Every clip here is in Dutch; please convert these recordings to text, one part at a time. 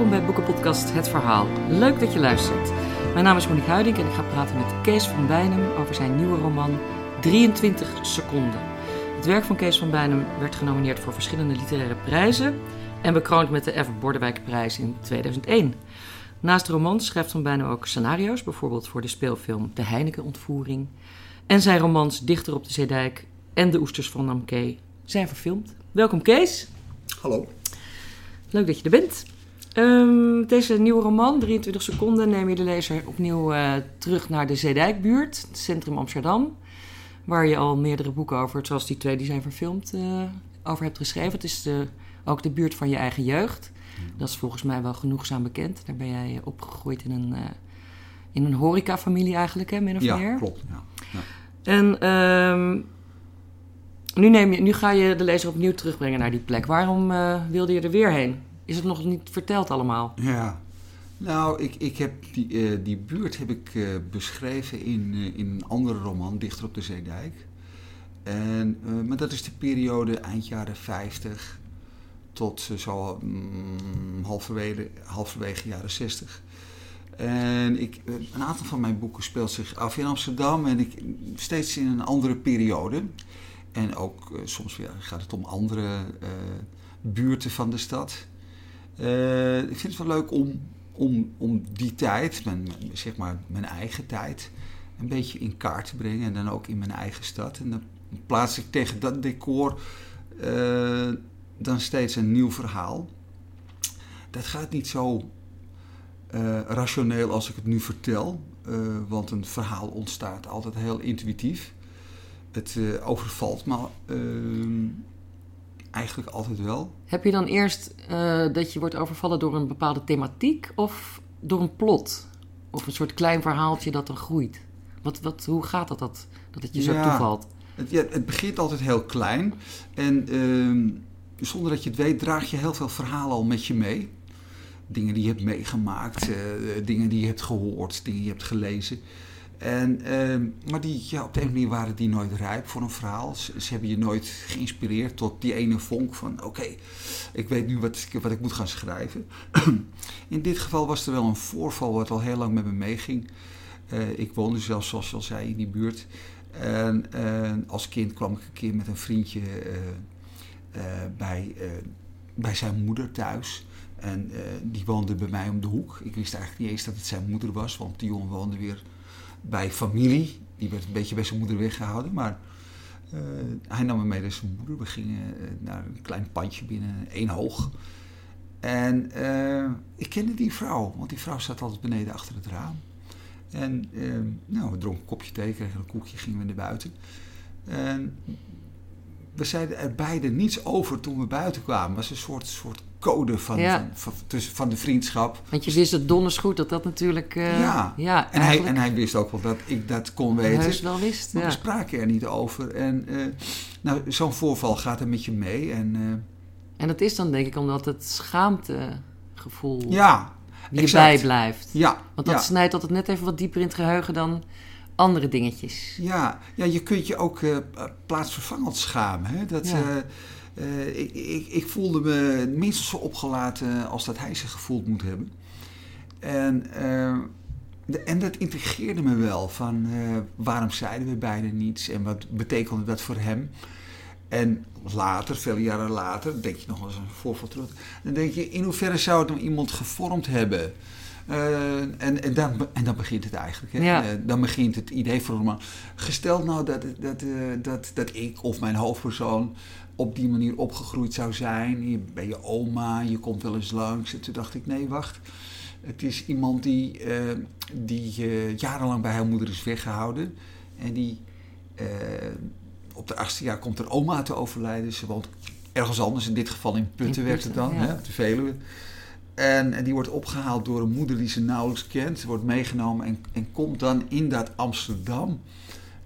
Welkom bij Boekenpodcast Het Verhaal. Leuk dat je luistert. Mijn naam is Monique Huiding en ik ga praten met Kees van Bijnem over zijn nieuwe roman 23 seconden. Het werk van Kees van Bijnem werd genomineerd voor verschillende literaire prijzen en bekroond met de F. Bordewijkprijs in 2001. Naast romans schrijft Van Bijnem ook scenario's, bijvoorbeeld voor de speelfilm De Heineken-ontvoering. En zijn romans Dichter op de Zeedijk en De Oesters van Namke zijn verfilmd. Welkom Kees. Hallo. Leuk dat je er bent. Um, deze nieuwe roman, 23 seconden, neem je de lezer opnieuw uh, terug naar de Zeedijkbuurt, het centrum Amsterdam. Waar je al meerdere boeken over, zoals die twee die zijn verfilmd, uh, over hebt geschreven. Het is de, ook de buurt van je eigen jeugd. Dat is volgens mij wel genoegzaam bekend. Daar ben jij opgegroeid in een, uh, in een horecafamilie eigenlijk, hè, min of ja, meer? Klopt, ja, ja. En um, nu, neem je, nu ga je de lezer opnieuw terugbrengen naar die plek. Waarom wilde je er weer heen? Is het nog niet verteld allemaal? Ja, nou, ik, ik heb die, uh, die buurt heb ik uh, beschreven in, in een andere roman, Dichter op de Zeedijk. En, maar dat is de periode eind jaren 50 tot zo mm, halverwege, halverwege jaren 60. En ik, een aantal van mijn boeken speelt zich af in Amsterdam en ik, steeds in een andere periode. En ook soms weer gaat het om andere buurten van de stad. Uh, ik vind het wel leuk om, om, om die tijd, mijn, zeg maar mijn eigen tijd, een beetje in kaart te brengen. En dan ook in mijn eigen stad. En dan plaats ik tegen dat decor dan steeds een nieuw verhaal. Dat gaat niet zo rationeel als ik het nu vertel. want een verhaal ontstaat altijd heel intuïtief het overvalt me eigenlijk altijd wel. Heb je dan eerst uh, dat je wordt overvallen door een bepaalde thematiek of door een plot? Of een soort klein verhaaltje dat dan groeit? Wat, wat, hoe gaat dat, dat, dat het je zo toevalt? Het, ja, het begint altijd heel klein. En ehm, zonder dat je het weet, draag je heel veel verhalen al met je mee. Dingen die je hebt meegemaakt, eh, dingen die je hebt gehoord, dingen die je hebt gelezen. En, uh, maar die, ja, op de ene manier waren die nooit rijp voor een verhaal. Ze, hebben je nooit geïnspireerd tot die ene vonk van... oké, ik weet nu wat, wat ik moet gaan schrijven. In dit geval was er wel een voorval wat al heel lang met me meeging. Uh, ik woonde zelfs, zoals je al zei, in die buurt. En uh, als kind kwam ik een keer met een vriendje uh, bij, bij zijn moeder thuis... En die woonde bij mij om de hoek. Ik wist eigenlijk niet eens dat het zijn moeder was, want die jongen woonde weer bij familie. Die werd een beetje bij zijn moeder weggehouden. Maar uh, hij nam me mee naar zijn moeder. We gingen uh, naar een klein pandje binnen, één hoog. En uh, ik kende die vrouw, want die vrouw zat altijd beneden achter het raam. En nou, we dronken een kopje thee, kregen een koekje, gingen we naar buiten. En we zeiden er beide niets over toen we buiten kwamen. Het was een soort, soort code van, Ja. van, van, tussen- van de vriendschap. Want je wist het donders goed dat dat natuurlijk... eh, ja, ja en, hij, en hij wist ook wel dat ik dat kon weten. heus wel wist. Maar Ja. we spraken er niet over. En eh, nou, zo'n voorval gaat er met je mee. En eh, En dat is dan denk ik omdat het schaamtegevoel ja, die erbij blijft. ja, Want dat ja, snijdt altijd net even wat dieper in het geheugen dan andere dingetjes. ja, ja, je kunt je ook plaatsvervangend schamen. Hè? Dat, Ja. Eh, ik, ik, ik voelde me minstens zo opgelaten als dat hij zich gevoeld moet hebben. En, eh, en dat integreerde me wel. Van eh, waarom zeiden we beiden niets en wat betekende dat voor hem? En later, vele jaren later, denk je nog eens een voorval terug. Dan denk je, in hoeverre zou het nou iemand gevormd hebben? Eh, en, en, dan, en dan begint het eigenlijk. Hè? Ja. Eh, dan begint het idee voor een roman. Gesteld nou dat, dat, eh, dat, dat ik of mijn hoofdpersoon op die manier opgegroeid zou zijn. Je ben je oma, je komt wel eens langs. En toen dacht ik, nee, wacht. Het is iemand die, die jarenlang bij haar moeder is weggehouden. En die op de achtste jaar komt er oma te overlijden. Ze woont ergens anders, in dit geval in Putten In werd het dan, ja. hè, op de Veluwe. En, en die wordt opgehaald door een moeder die ze nauwelijks kent. Wordt meegenomen en, en komt dan in dat Amsterdam,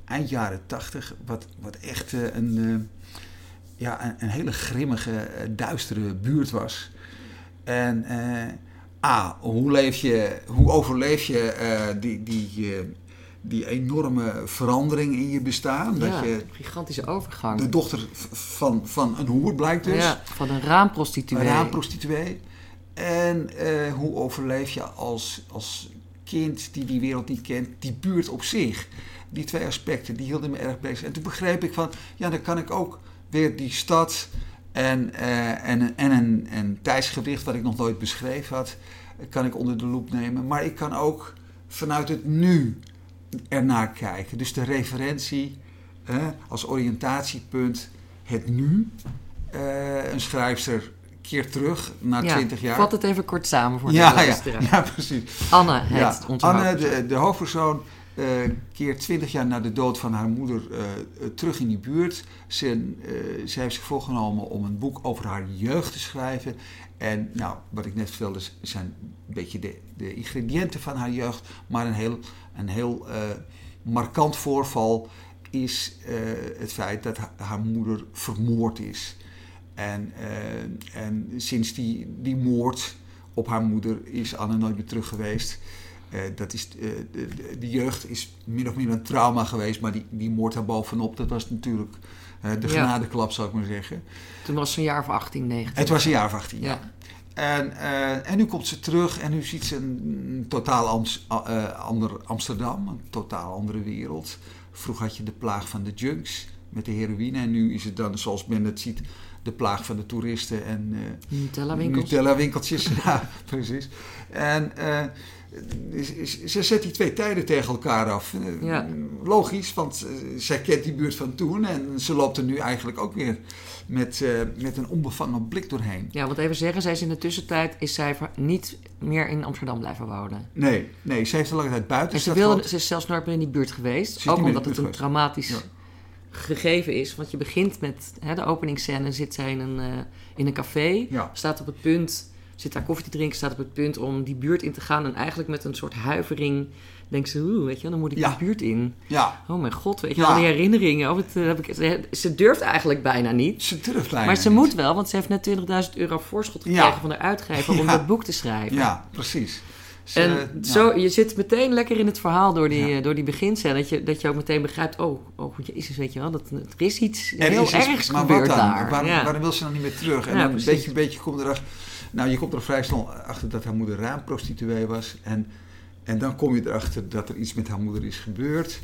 eind jaren tachtig, wat, wat echt eh, een, eh, ja, een, een hele grimmige, eh, duistere buurt was. En eh, A, hoe, leef je, hoe overleef je eh, die, die, die enorme verandering in je bestaan? Dat ja, je gigantische overgang. de dochter van, van een hoer blijkt dus. ja, van een raamprostituee. Een raamprostituee. En eh, hoe overleef je als, als kind die die wereld niet kent, die buurt op zich. Die twee aspecten, die hielden me erg bezig. En toen begreep ik van, ja, dan kan ik ook weer die stad en, eh, en, en een, een tijdsgewicht wat ik nog nooit beschreven had, kan ik onder de loep nemen. Maar ik kan ook vanuit het nu ernaar kijken. Dus de referentie als oriëntatiepunt het nu. Uh, een schrijfster keert terug na ja, 20 jaar. Vat het even kort samen voor de ja, ja, ja, precies. Anne, het ja, Anne, de, de hoofdpersoon, uh, keert 20 jaar na de dood van haar moeder uh, terug in die buurt. Ze, uh, ze heeft zich voorgenomen om een boek over haar jeugd te schrijven. En nou, wat ik net vertelde, zijn een beetje de, de ingrediënten van haar jeugd. Maar een heel, een heel markant voorval is het feit dat haar moeder vermoord is. En, en sinds die, die moord op haar moeder is Anne nooit meer terug geweest. Uh, dat is, uh, de, de, jeugd is min of meer een trauma geweest, maar die, die moord daar bovenop, dat was natuurlijk de genadeklap, zou ik maar zeggen. Toen was ze een jaar of 18, 19. Het was een jaar of 18, ja. ja. En, en nu komt ze terug en nu ziet ze een totaal Ams, ander Amsterdam, een totaal andere wereld. Vroeger had je de plaag van de junks met de heroïne en nu is het dan, zoals men het ziet, de plaag van de toeristen en Nutella-winkeltjes. Nutella-winkeltjes, ja, precies. En ze zet die twee tijden tegen elkaar af. Ja. Logisch, want zij kent die buurt van toen en ze loopt er nu eigenlijk ook weer met, uh, met een onbevangen blik doorheen. Ja, want even zeggen, zij is in de tussentijd is zij niet meer in Amsterdam blijven wonen. Nee, nee, ze heeft een lange tijd buiten. En ze, wilde, ze is zelfs nooit meer in die buurt geweest. Ook omdat het een traumatisch ja. Gegeven is. Want je begint met hè, de openingsscène, zit zij in een, uh, in een café, ja. staat op het punt zit daar koffie te drinken, staat op het punt om die buurt in te gaan. En eigenlijk met een soort huivering denkt ze, oeh, weet je, dan moet ik ja. die buurt in. Ja. Oh mijn god, weet je, ja. al die herinneringen. Oh, het, heb ik, ze, ze, durft eigenlijk bijna niet. Ze durft bijna Maar ze niet. moet wel, want ze heeft net 20.000 euro voorschot gekregen van de uitgever om dat boek te schrijven. Ja, precies. En zo, je zit meteen lekker in het verhaal door die, Ja. eh, door die beginscène. Dat je, dat je ook meteen begrijpt, oh, oh jezus, weet je wel, dat, er is iets Er heel is iets- ergs maar gebeurd wat dan? daar. Waarom, ja. waarom wil ze dan niet meer terug? En Ja, dan een beetje, een beetje komt erachter. Nou, je komt er vrij snel achter dat haar moeder raamprostituee was. En, en dan kom je erachter dat er iets met haar moeder is gebeurd.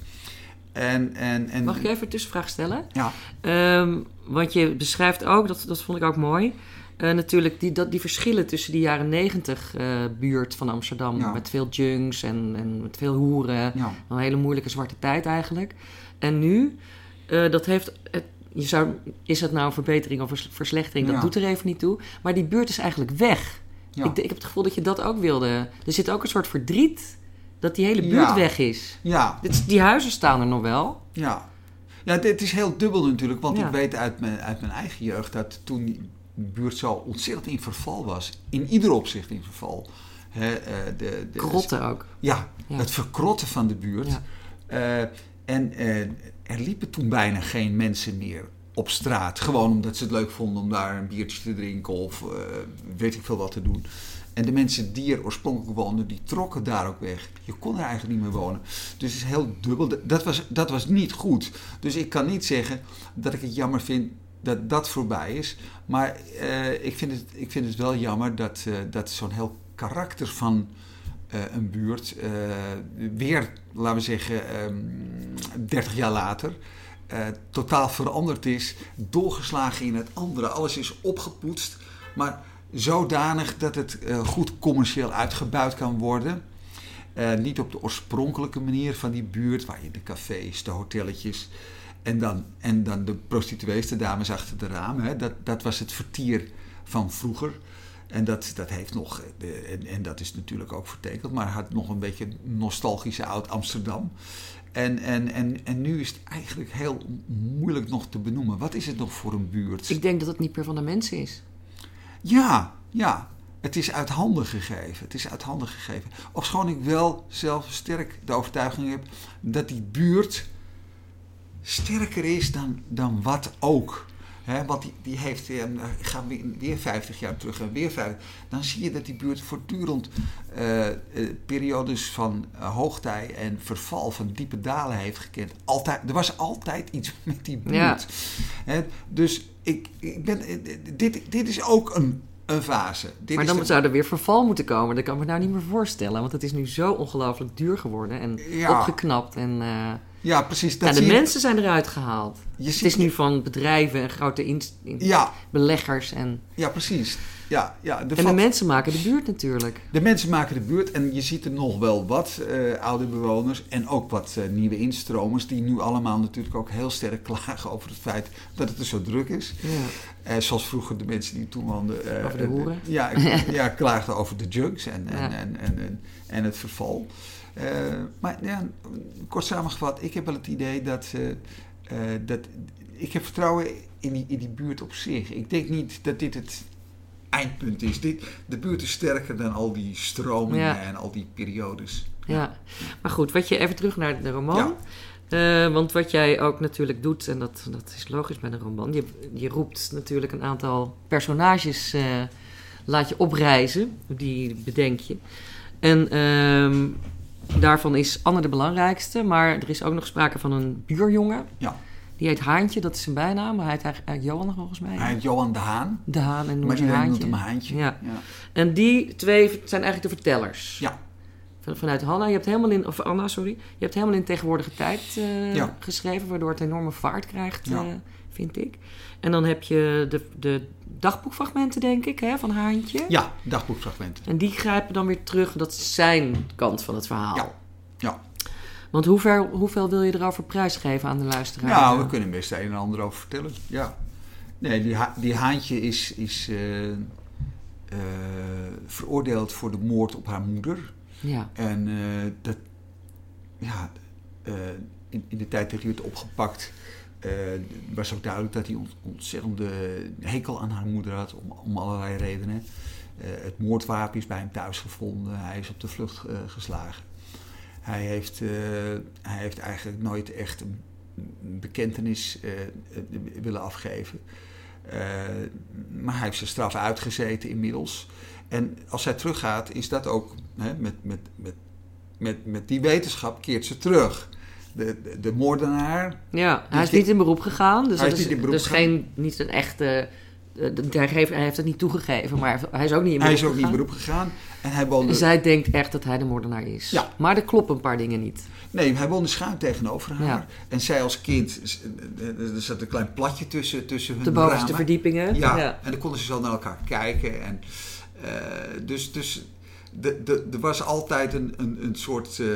En, en, en, Mag ik even een tussenvraag stellen? Ja, Ehm, want je beschrijft ook, dat, dat vond ik ook mooi, eh, natuurlijk die, dat, die verschillen tussen die jaren negentig eh, buurt van Amsterdam. Ja. Met veel junks en, en met veel hoeren. ja. Een hele moeilijke zwarte tijd eigenlijk. En nu, eh, dat heeft. Het, je zou, is het nou een verbetering of vers- verslechtering? Dat Ja. doet er even niet toe. Maar die buurt is eigenlijk weg. Ik, ik heb het gevoel dat je dat ook wilde. Er zit ook een soort verdriet dat die hele buurt weg is. ja, Dit, die huizen staan er nog wel. ja. Ja, dit is heel dubbel natuurlijk, want ik weet uit mijn, uit mijn eigen jeugd dat toen buurt zo ontzettend in verval was, in ieder opzicht in verval. Eh, de, de, Krotten ook. Ja, Ja. het verkrotten van de buurt. Ja. Eh, en eh, er liepen toen bijna geen mensen meer op straat. Gewoon omdat ze het leuk vonden om daar een biertje te drinken of weet ik veel wat te doen. En de mensen die er oorspronkelijk woonden, die trokken daar ook weg. Je kon er eigenlijk niet meer wonen. Dus het is heel dubbel. Dat was, dat was niet goed. Dus ik kan niet zeggen dat ik het jammer vind dat dat voorbij is. Maar eh, ik, vind het, ik vind het wel jammer dat, eh, dat zo'n heel karakter van eh, een buurt weer, laten we zeggen, ehm 30 jaar later. totaal veranderd is, doorgeslagen in het andere. Alles is opgepoetst, maar zodanig dat het goed commercieel uitgebuit kan worden. Niet op de oorspronkelijke manier van die buurt, waar je de cafés, de hotelletjes en dan, en dan de prostituees, de dames achter de ramen. Hè. Dat, dat was het vertier van vroeger. En dat, dat heeft nog, en, en dat is natuurlijk ook vertekend, maar had nog een beetje nostalgische oud Amsterdam. En, en, en, en nu is het eigenlijk heel moeilijk nog te benoemen. Wat is het nog voor een buurt? Ik denk dat het niet meer van de mensen is. Ja, ja. Het is uit handen gegeven. Het is uit handen gegeven. Ofschoon ik wel zelf sterk de overtuiging heb dat die buurt sterker is dan, dan wat ook. Hè, want die, die heeft, eh, gaan weer, weer 50 jaar terug en weer 50. Dan zie je dat die buurt voortdurend eh, eh, periodes van hoogtij en verval, van diepe dalen heeft gekend. Altijd, er was altijd iets met die buurt. Ja. Dus ik, ik ben, dit, dit is ook een, een fase. Dit maar dan de- zou er weer verval moeten komen. Dat kan ik me nou niet meer voorstellen. Want het is nu zo ongelooflijk duur geworden. En Ja. opgeknapt. En Ja, precies. Dat ja, de mensen zijn eruit gehaald. je Het is nu van bedrijven en grote inst- in- Ja, beleggers. En, ja, precies. Ja, ja, de, en de mensen maken de buurt natuurlijk. de mensen maken de buurt en je ziet er nog wel wat eh, oude bewoners en ook wat eh, nieuwe instromers die nu allemaal natuurlijk ook heel sterk klagen over het feit dat het er zo druk is. Ja. Eh, zoals vroeger de mensen die toen woonden. Over de hoeren? ja, ja, klaagden over de junks en, en, en, en, en het verval. Eh, maar ja, kort samengevat, ik heb wel het idee dat, eh, dat ik heb vertrouwen in die, in die buurt op zich. Ik denk niet dat dit het eindpunt is. Dit, de buurt is sterker dan al die stromingen Ja. en al die periodes. Ja, maar goed, wat je even terug naar de roman. Ja. Eh, want wat jij ook natuurlijk doet, en dat, dat is logisch bij een roman, je, je roept natuurlijk een aantal personages, laat je opreizen, die bedenk je. En ehm, daarvan is Anne de belangrijkste, maar er is ook nog sprake van een buurjongen. Ja. Die heet Haantje, dat is zijn bijnaam, maar hij heet eigenlijk Johan volgens mij. Hij heet Johan de Haan, De Haan en noemt maar iedereen Haantje. noemt hem Haantje. Ja. Ja. En die twee zijn eigenlijk de vertellers. Ja. Van- Vanuit Hanna. Je hebt helemaal in, of Anna, sorry. Je hebt helemaal in tegenwoordige tijd eh, Ja. geschreven, waardoor het enorme vaart krijgt, Ja. eh, vind ik. En dan heb je de, de dagboekfragmenten, denk ik, hè, van Haantje. ja, dagboekfragmenten. En die grijpen dan weer terug. Dat is zijn kant van het verhaal. Ja. Ja. Want hoe ver, hoeveel wil je erover prijsgeven aan de luisteraar? Nou, we kunnen best een en ander over vertellen. Ja. Nee, die, ha- die haantje is, is eh, eh, veroordeeld voor de moord op haar moeder. Ja. En eh, dat, ja, in, in de tijd dat hij werd opgepakt, eh, was ook duidelijk dat hij ont- ontzettende hekel aan haar moeder had, om, allerlei redenen. Eh, het moordwapen is bij hem thuis gevonden, hij is op de vlucht eh, geslagen. Hij heeft, hij heeft eigenlijk nooit echt een een bekentenis willen afgeven. Maar hij heeft zijn straf uitgezeten inmiddels. En als zij teruggaat, is dat ook hè, met, met, met, met, met die wetenschap keert ze terug. De, de, de moordenaar. Ja, hij Dus is niet in beroep gegaan. Dus Hij is is niet in beroep dus gegaan. geen, niet een echte... eh, Hij heeft, hij heeft het niet toegegeven, maar hij is ook niet in beroep Hij is ook niet in gegaan. beroep gegaan. En hij woonde, Zij denkt echt dat hij de moordenaar is. Ja. Maar er kloppen een paar dingen niet. nee, hij woonde schuin tegenover haar. Ja. En zij als kind, eh, er zat een klein platje tussen, tussen hun De bovenste verdiepingen. Ja, en dan konden ze zo naar elkaar kijken. En, eh, dus dus er was altijd een, een, een soort, eh,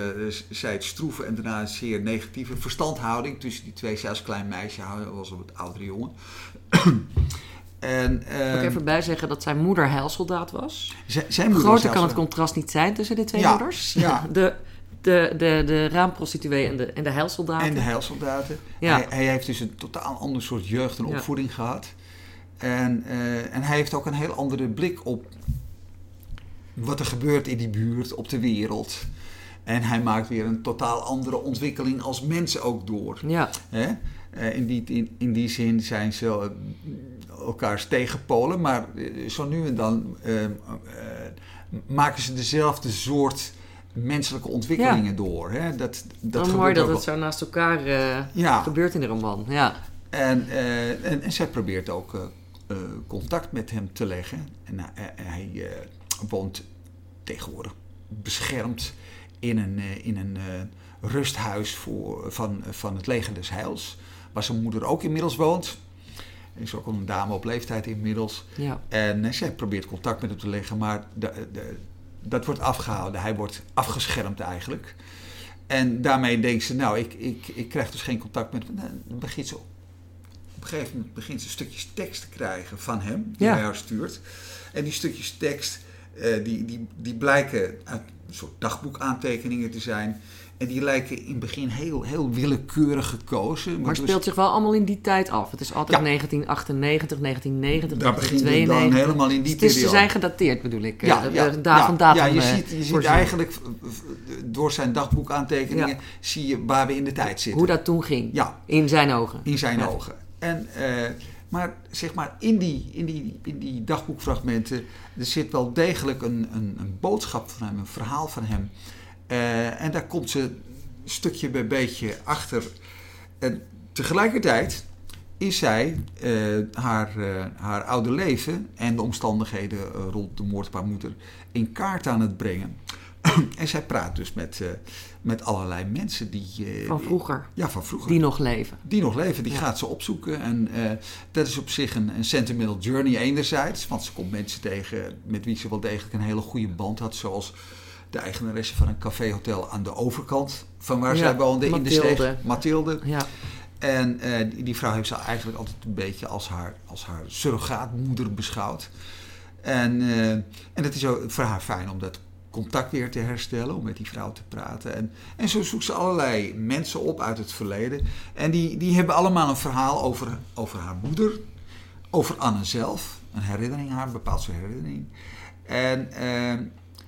zij het stroeve en daarna een zeer negatieve verstandhouding tussen die twee. Zij als klein meisje was een wat oudere jongen. en, eh, Moet ik even bij zeggen dat zijn moeder heilsoldaat was. zij- zijn moeder Groter kan het contrast niet zijn tussen de twee Ja, moeders. ja. De, de, de, de raamprostituee en de, en de heilsoldaten. En de heilsoldaten. Ja. Hij, hij heeft dus een totaal ander soort jeugd en Ja. opvoeding gehad. En, eh, en hij heeft ook een heel andere blik op wat er gebeurt in die buurt, op de wereld. En hij maakt weer een totaal andere ontwikkeling als mensen ook door. Ja, Hè? Eh, in, die, in, in die zin zijn ze eh, elkaars tegenpolen, maar eh, zo nu en dan maken ze dezelfde soort menselijke ontwikkelingen door. Hè? Dat, dat dan gebeurt mooi dat het zo naast elkaar eh, Ja. gebeurt in de roman. Ja. En, en, en zij probeert ook contact met hem te leggen. En hij, hij woont tegenwoordig beschermd in een, eh, in een eh, rusthuis voor, van, van het leger des Heils. Waar zijn moeder ook inmiddels woont. Is ook een dame op leeftijd inmiddels. ja. En eh, zij probeert contact met hem te leggen, maar de, de, dat wordt afgehouden. Hij wordt afgeschermd eigenlijk. En daarmee denkt ze, nou, ik, ik, ik krijg dus geen contact met hem. Dan begint ze op een gegeven moment begint ze stukjes tekst te krijgen van hem, die Ja. hij haar stuurt. En die stukjes tekst, eh, die, die, die blijken uit een soort dagboekaantekeningen te zijn. En die lijken in het begin heel, heel willekeurig gekozen. Maar dus- speelt zich wel allemaal in die tijd af. Het is altijd Ja. 1998, 1990, Daar begint het dan 1992. helemaal in die het is, ze zijn gedateerd bedoel ik. Ja, Eh, ja, ja, van datum. ja, je eh, ziet, je ziet eigenlijk door zijn dagboekaantekeningen Ja. zie je waar we in de tijd zitten. Hoe dat toen ging. Ja, In zijn ogen. in zijn Ja. ogen. En, maar zeg maar, in die, in, die, in die dagboekfragmenten er zit wel degelijk een, een, een boodschap van hem, een verhaal van hem. Eh, en daar komt ze stukje bij beetje achter. En tegelijkertijd is zij eh, haar, eh, haar oude leven en de omstandigheden rond de moord op haar moeder in kaart aan het brengen. en zij praat dus met, met allerlei mensen die... eh, Van vroeger. Ja, van vroeger. Die nog leven. Die nog leven, die Ja. gaat ze opzoeken. En eh, dat is op zich een, een sentimental journey enerzijds. Want ze komt mensen tegen met wie ze wel degelijk een hele goede band had. Zoals de eigenaresse van een caféhotel aan de overkant van waar Ja, zij woonde in de Mathilde. steeg. Mathilde. Ja. En eh, die, die vrouw heeft ze eigenlijk altijd een beetje als haar, als haar surrogaatmoeder beschouwd. En, en het is ook voor haar fijn om dat contact weer te herstellen, om met die vrouw te praten. En, en zo zoekt ze allerlei mensen op uit het verleden. En die, die hebben allemaal een verhaal over, over haar moeder, over Anne zelf. Een herinnering, haar een bepaald soort herinnering. En, eh,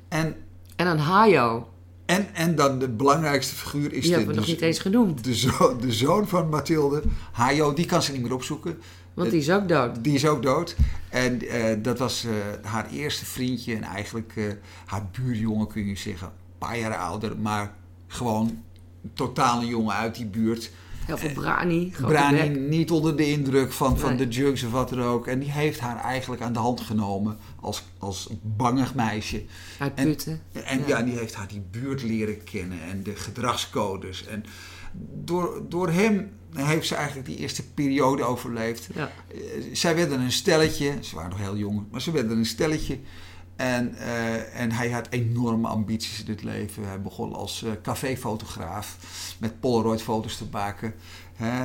en, En een Hayo. en, en dan de belangrijkste figuur is Die de, hebben we nog niet eens genoemd. de, zo- de zoon van Mathilde, Hajo, die kan ze niet meer opzoeken. Want die is ook dood. Die is ook dood. En eh, dat was eh, haar eerste vriendje en eigenlijk eh, haar buurjongen, kun je zeggen. Een paar jaar ouder, maar gewoon een totale jongen uit die buurt. Heel veel brani. Brani niet onder de indruk van, van de drugs of wat dan ook. En die heeft haar eigenlijk aan de hand genomen als, als bangig meisje. Uit En- Putten. En Ja. ja. die heeft haar die buurt leren kennen en de gedragscodes. En door, door hem heeft ze eigenlijk die eerste periode overleefd. Ja. Eh, zij werden een stelletje, ze waren nog heel jong, maar ze werden een stelletje. En, eh, en hij had enorme ambities in het leven. Hij begon als eh, caféfotograaf met Polaroid-foto's te maken. Hè,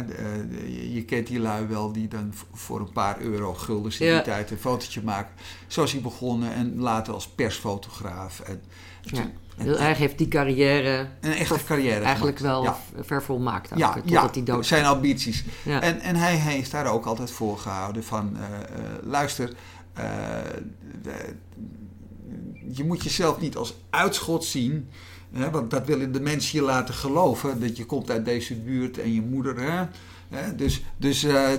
je- kent die lui wel die dan voor een paar euro guldens in Ja. die tijd een fotootje maken. Zo is hij begonnen en later als persfotograaf. En, Ja. Erg heeft die carrière een echte carrière eigenlijk gemaakt. wel Ja. ver volmaakt. Ook, Ja, totdat ja, hij dood zijn ambities. En, en hij heeft daar ook altijd voor gehouden van, eh, eh, luister, eh, je moet jezelf niet als uitschot zien, hè, want dat willen de mensen je laten geloven, dat je komt uit deze buurt en je moeder, hè, dus, dus eh,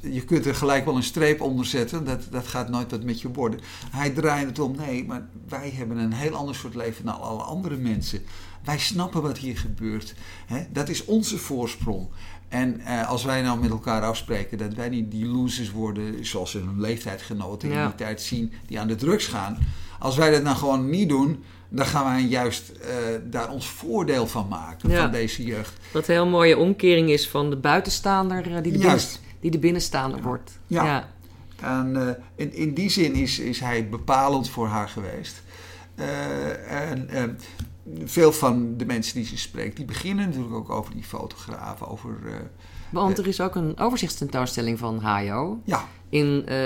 je kunt er gelijk wel een streep onder zetten, dat, dat gaat nooit wat met je worden. Hij draait het om, nee, maar wij hebben een heel ander soort leven dan alle andere mensen. Wij snappen wat hier gebeurt. Hè? Dat is onze voorsprong. En eh, als wij nou met elkaar afspreken dat wij niet die losers worden, zoals hun leeftijdgenoten in Ja. die tijd zien, die aan de drugs gaan. Als wij dat nou gewoon niet doen, dan gaan wij juist eh, daar ons voordeel van maken, Ja. van deze jeugd. Wat een heel mooie omkering is van de buitenstaander eh, die de, Juist. binnen, die de binnenstaander wordt. Ja. ja. En eh, in, in die zin is, is hij bepalend voor haar geweest. En veel van de mensen die ze spreekt, die beginnen natuurlijk ook over die fotografen, over... Want er is ook een overzichtstentoonstelling van Hayo ja, in eh,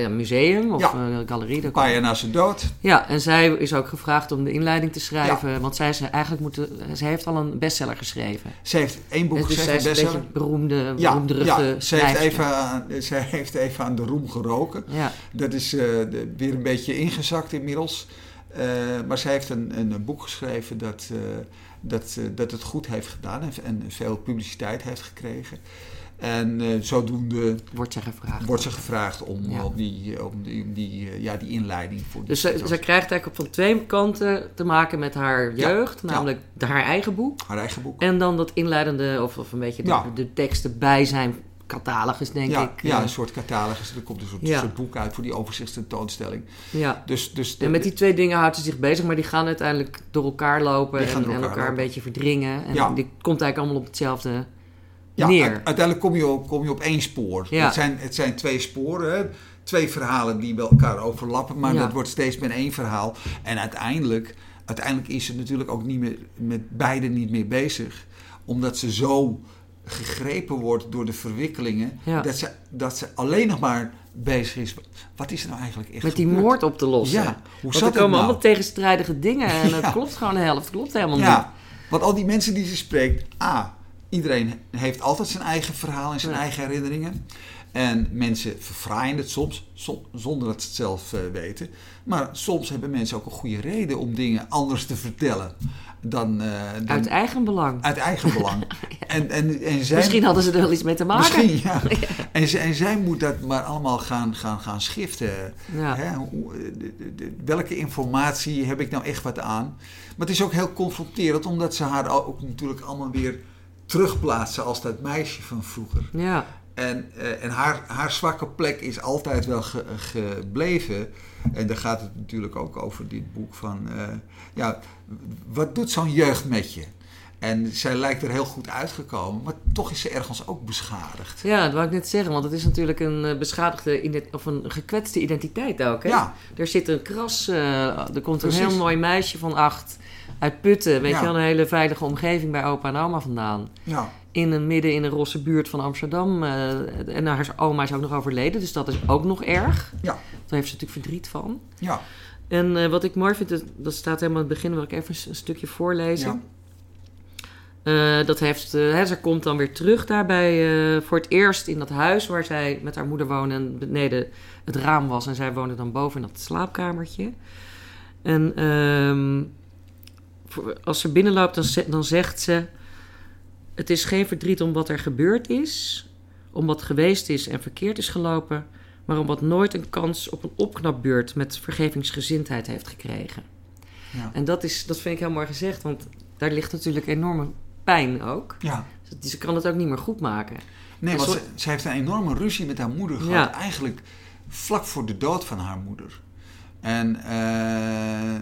ja, een museum of Ja. een galerie. een paar jaar na zijn dood. Ja, en zij is ook gevraagd om de inleiding te schrijven. Want zij, is eigenlijk moeten, zij heeft al een bestseller geschreven. Ze heeft één boek dus zij geschreven, is een bestseller. beetje beroemde, Ja, beroemderige ja ze, heeft even, aan- ze heeft even aan de roem geroken. Ja, Dat is eh, weer een beetje ingezakt inmiddels. Eh, maar zij heeft een, een boek geschreven dat, eh, dat, eh, dat het goed heeft gedaan en, en veel publiciteit heeft gekregen. En eh, zodoende wordt zij gevraagd. wordt ze gevraagd om, Ja. om, die, om, die, om die, eh, ja, die inleiding voor Dus zij, zij krijgt eigenlijk van twee kanten te maken met haar jeugd. ja. Namelijk haar eigen boek. haar eigen boek. En dan dat inleidende, of, of een beetje de, de teksten bij zijn catalogus, denk ja, ik. ja, Eh, een soort catalogus. Er komt een soort, Ja. soort boek uit voor die overzichtstentoonstelling. ja. Dus, dus En met die twee dingen houdt ze zich bezig, maar die gaan uiteindelijk door elkaar lopen en, door en elkaar een beetje verdringen. En Ja. die komt eigenlijk allemaal op hetzelfde Ja, neer. uiteindelijk kom je op, kom je op één spoor. Ja. Het, zijn, het zijn twee sporen, hè? twee verhalen die wel elkaar overlappen, maar Ja. dat wordt steeds met één verhaal. En uiteindelijk, uiteindelijk is ze natuurlijk ook niet meer, met beide niet meer bezig, omdat ze zo gegrepen wordt door de verwikkelingen, Ja. dat, ze, dat ze alleen nog maar bezig is. Wat is er nou eigenlijk echt met die gebeurd? moord op te lossen. Ja, hoe zat er komen nou? allemaal tegenstrijdige dingen en Ja. het klopt gewoon de helft. Het klopt helemaal niet. Want al die mensen die ze spreekt, A, iedereen heeft altijd zijn eigen verhaal en zijn Ja. eigen herinneringen. En mensen verfraaien het soms, som- zonder dat ze het zelf eh, weten. Maar soms hebben mensen ook een goede reden om dingen anders te vertellen dan, eh, dan Uit eigen belang. uit eigen belang. en, en, en zij, Misschien hadden ze er wel iets mee te maken. Misschien, ja. En, zij, en zij moet dat maar allemaal gaan, gaan, gaan schiften. Hè, hoe- de- de- de- welke informatie heb ik nou echt wat aan? Maar het is ook heel confronterend, omdat ze haar ook natuurlijk allemaal weer terugplaatsen als dat meisje van vroeger. Ja. En, eh, en haar, haar zwakke plek is altijd wel ge- gebleven. En daar gaat het natuurlijk ook over dit boek van... eh, ja, wat doet zo'n jeugd met je? En zij lijkt er heel goed uitgekomen, maar toch is ze ergens ook beschadigd. Ja, dat wou ik net zeggen, want het is natuurlijk een eh, beschadigde of een gekwetste identiteit ook. Hè? Ja, Er zit een kras, er komt een heel mooi meisje van acht uit Putten, weet Ja. je wel, een hele veilige omgeving bij opa en oma vandaan. ja, In een midden in een rosse buurt van Amsterdam. eh, en haar oma is ook nog overleden, dus dat is ook nog erg. Ja. Daar heeft ze natuurlijk verdriet van. ja, En eh, wat ik mooi vind, dat, dat staat helemaal aan het begin, wil ik even een stukje voorlezen. ja. Eh, dat heeft, hè, ze komt dan weer terug daarbij voor het eerst in dat huis waar zij met haar moeder woonde en beneden het raam was. En zij woonde dan boven in dat slaapkamertje. En ehm, als ze binnenloopt, dan, ze- dan zegt ze: Het is geen verdriet om wat er gebeurd is, om wat geweest is en verkeerd is gelopen, maar om wat nooit een kans op een opknapbeurt met vergevingsgezindheid heeft gekregen. ja. En dat, is, dat vind ik heel mooi gezegd, want daar ligt natuurlijk enorme pijn ook. ja. Dus Ze kan het ook niet meer goed maken. Nee, want ze, ze heeft een enorme ruzie met haar moeder gehad. Ja. Eigenlijk vlak voor de dood van haar moeder. En, eh,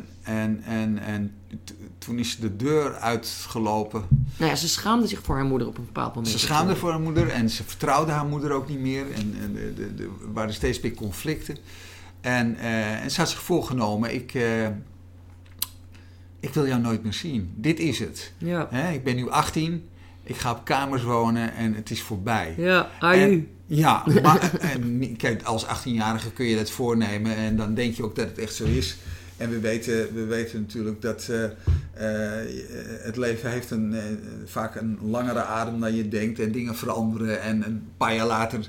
en, en, en t- toen is ze de deur uitgelopen. Nou ja, ze schaamde zich voor haar moeder op een bepaald moment. Ze schaamde voor haar moeder en ze vertrouwde haar moeder ook niet meer. En, en de, de, de- er waren steeds meer conflicten. En, eh, en ze had zich voorgenomen, ik, eh, ik wil jou nooit meer zien. Dit is het. Ja, ik ben nu 18, ik ga op kamers wonen en het is voorbij. ja. Ja, maar en, niet- kijk, als 18-jarige kun je dat voornemen en dan denk je ook dat het echt zo is. En we weten, we weten natuurlijk dat eh, eh, het leven heeft een, eh, vaak een langere adem dan je denkt en dingen veranderen. En een paar jaar later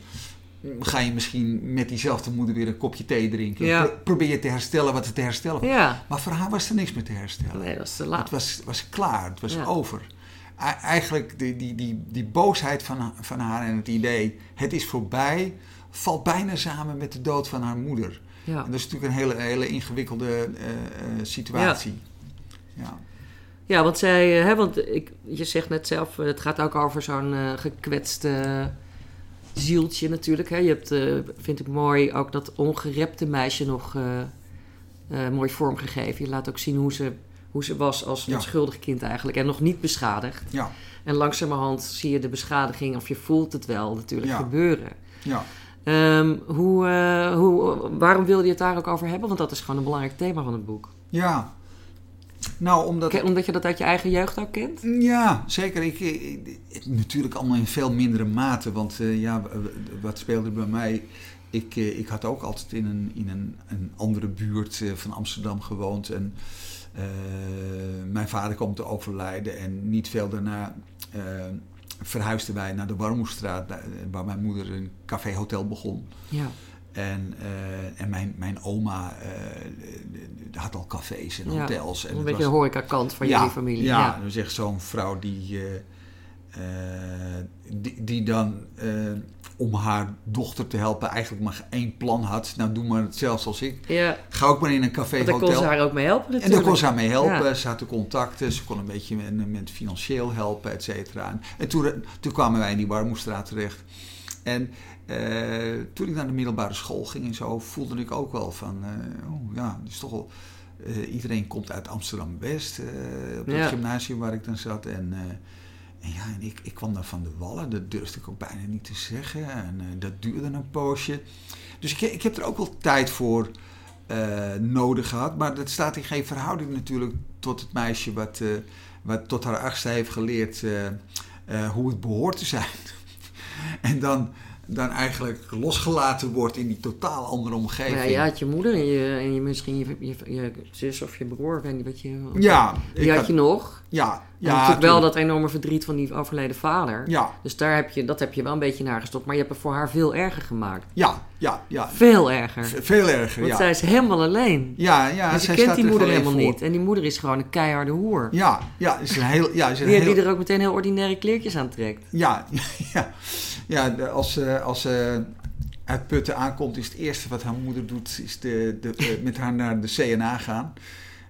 ga je misschien met diezelfde moeder weer een kopje thee drinken. Ja. Pro- probeer je te herstellen wat er te herstellen was. Ja, Maar voor haar was er niks meer te herstellen. nee, dat is te Het laat. was, was klaar, het was Ja. over. Eigenlijk die, die, die, die boosheid van, van haar en het idee, het is voorbij, valt bijna samen met de dood van haar moeder. Ja. En dat is natuurlijk een hele, hele ingewikkelde eh, eh, situatie. Ja. Ja, want zij, eh, hè, want ik, je zegt net zelf, het gaat ook over zo'n eh, gekwetste zieltje natuurlijk. Hè. Je hebt, vind ik mooi, ook dat ongerepte meisje nog mooi vormgegeven. Je laat ook zien hoe ze, hoe ze was als Ja. onschuldig kind eigenlijk en nog niet beschadigd. Ja. En langzamerhand zie je de beschadiging, of je voelt het wel natuurlijk Ja. gebeuren. Ja. Ehm, hoe, eh, hoe, waarom wilde je het daar ook over hebben? Want dat is gewoon een belangrijk thema van het boek. ja. Nou, omdat... Omdat je dat uit je eigen jeugd ook kent? Ja, zeker. Ik, ik- ik- natuurlijk allemaal in veel mindere mate. Want eh, ja, wat speelde bij mij? Ik, eh, ik had ook altijd in een, in een, een andere buurt eh, van Amsterdam gewoond. En eh, mijn vader kwam te overlijden. En niet veel daarna eh, verhuisden wij naar de Warmoestraat. daar- Waar mijn moeder een café-hotel begon. Ja. En, eh, en mijn, mijn oma eh, had al cafés en Ja, hotels. En een beetje was- de horecakant van ja, jullie familie. Ja, Ja. dat echt zo'n vrouw die, eh, eh, die, die dan eh, om haar dochter te helpen eigenlijk maar één plan had. Nou, doe maar hetzelfde als ik. Ja, Ga ook maar in een café want daar kon ze hotel. haar ook mee helpen En natuurlijk. daar kon ze haar mee helpen. Ja. Ze had de contacten. Ze kon een beetje met, met financieel helpen, et cetera. En, en toen, toen kwamen wij in die Warmoestraat terecht. En eh, toen ik naar de middelbare school ging en zo, voelde ik ook wel van... oh ja, het is toch wel... eh, iedereen komt uit Amsterdam-West, op het Ja. gymnasium waar ik dan zat. En, en ja, en ik, ik kwam dan van de Wallen, dat durfde ik ook bijna niet te zeggen. En eh, dat duurde een poosje. Dus ik, ik heb er ook wel tijd voor eh, nodig gehad. Maar dat staat in geen verhouding natuurlijk tot het meisje wat, eh, wat tot haar achtste heeft geleerd hoe het behoort te zijn. en dan, dan eigenlijk losgelaten wordt in die totaal andere omgeving. Ja, je had je moeder en, je, en je, misschien je, je, je zus of je broer, ik weet niet wat je... Ja, Die had had- je nog. ja, en ja, natuurlijk wel dat enorme verdriet van die overleden vader. Ja, Dus daar heb je, dat heb je wel een beetje naar gestopt. Maar je hebt het voor haar veel erger gemaakt. ja, ja, ja. Veel erger. V- Veel erger, Want ja. zij is helemaal alleen. Ja, ja, en ze zij kent die er moeder helemaal voor. niet. En die moeder is gewoon een keiharde hoer. Ja, ja, is een heel, ja, is een die, heel, die er ook meteen heel ordinaire kleertjes aan trekt. Ja, ja, ja als, ze als ze uit Putten aankomt, is het eerste wat haar moeder doet, is de, de, eh, met haar naar de CNA gaan.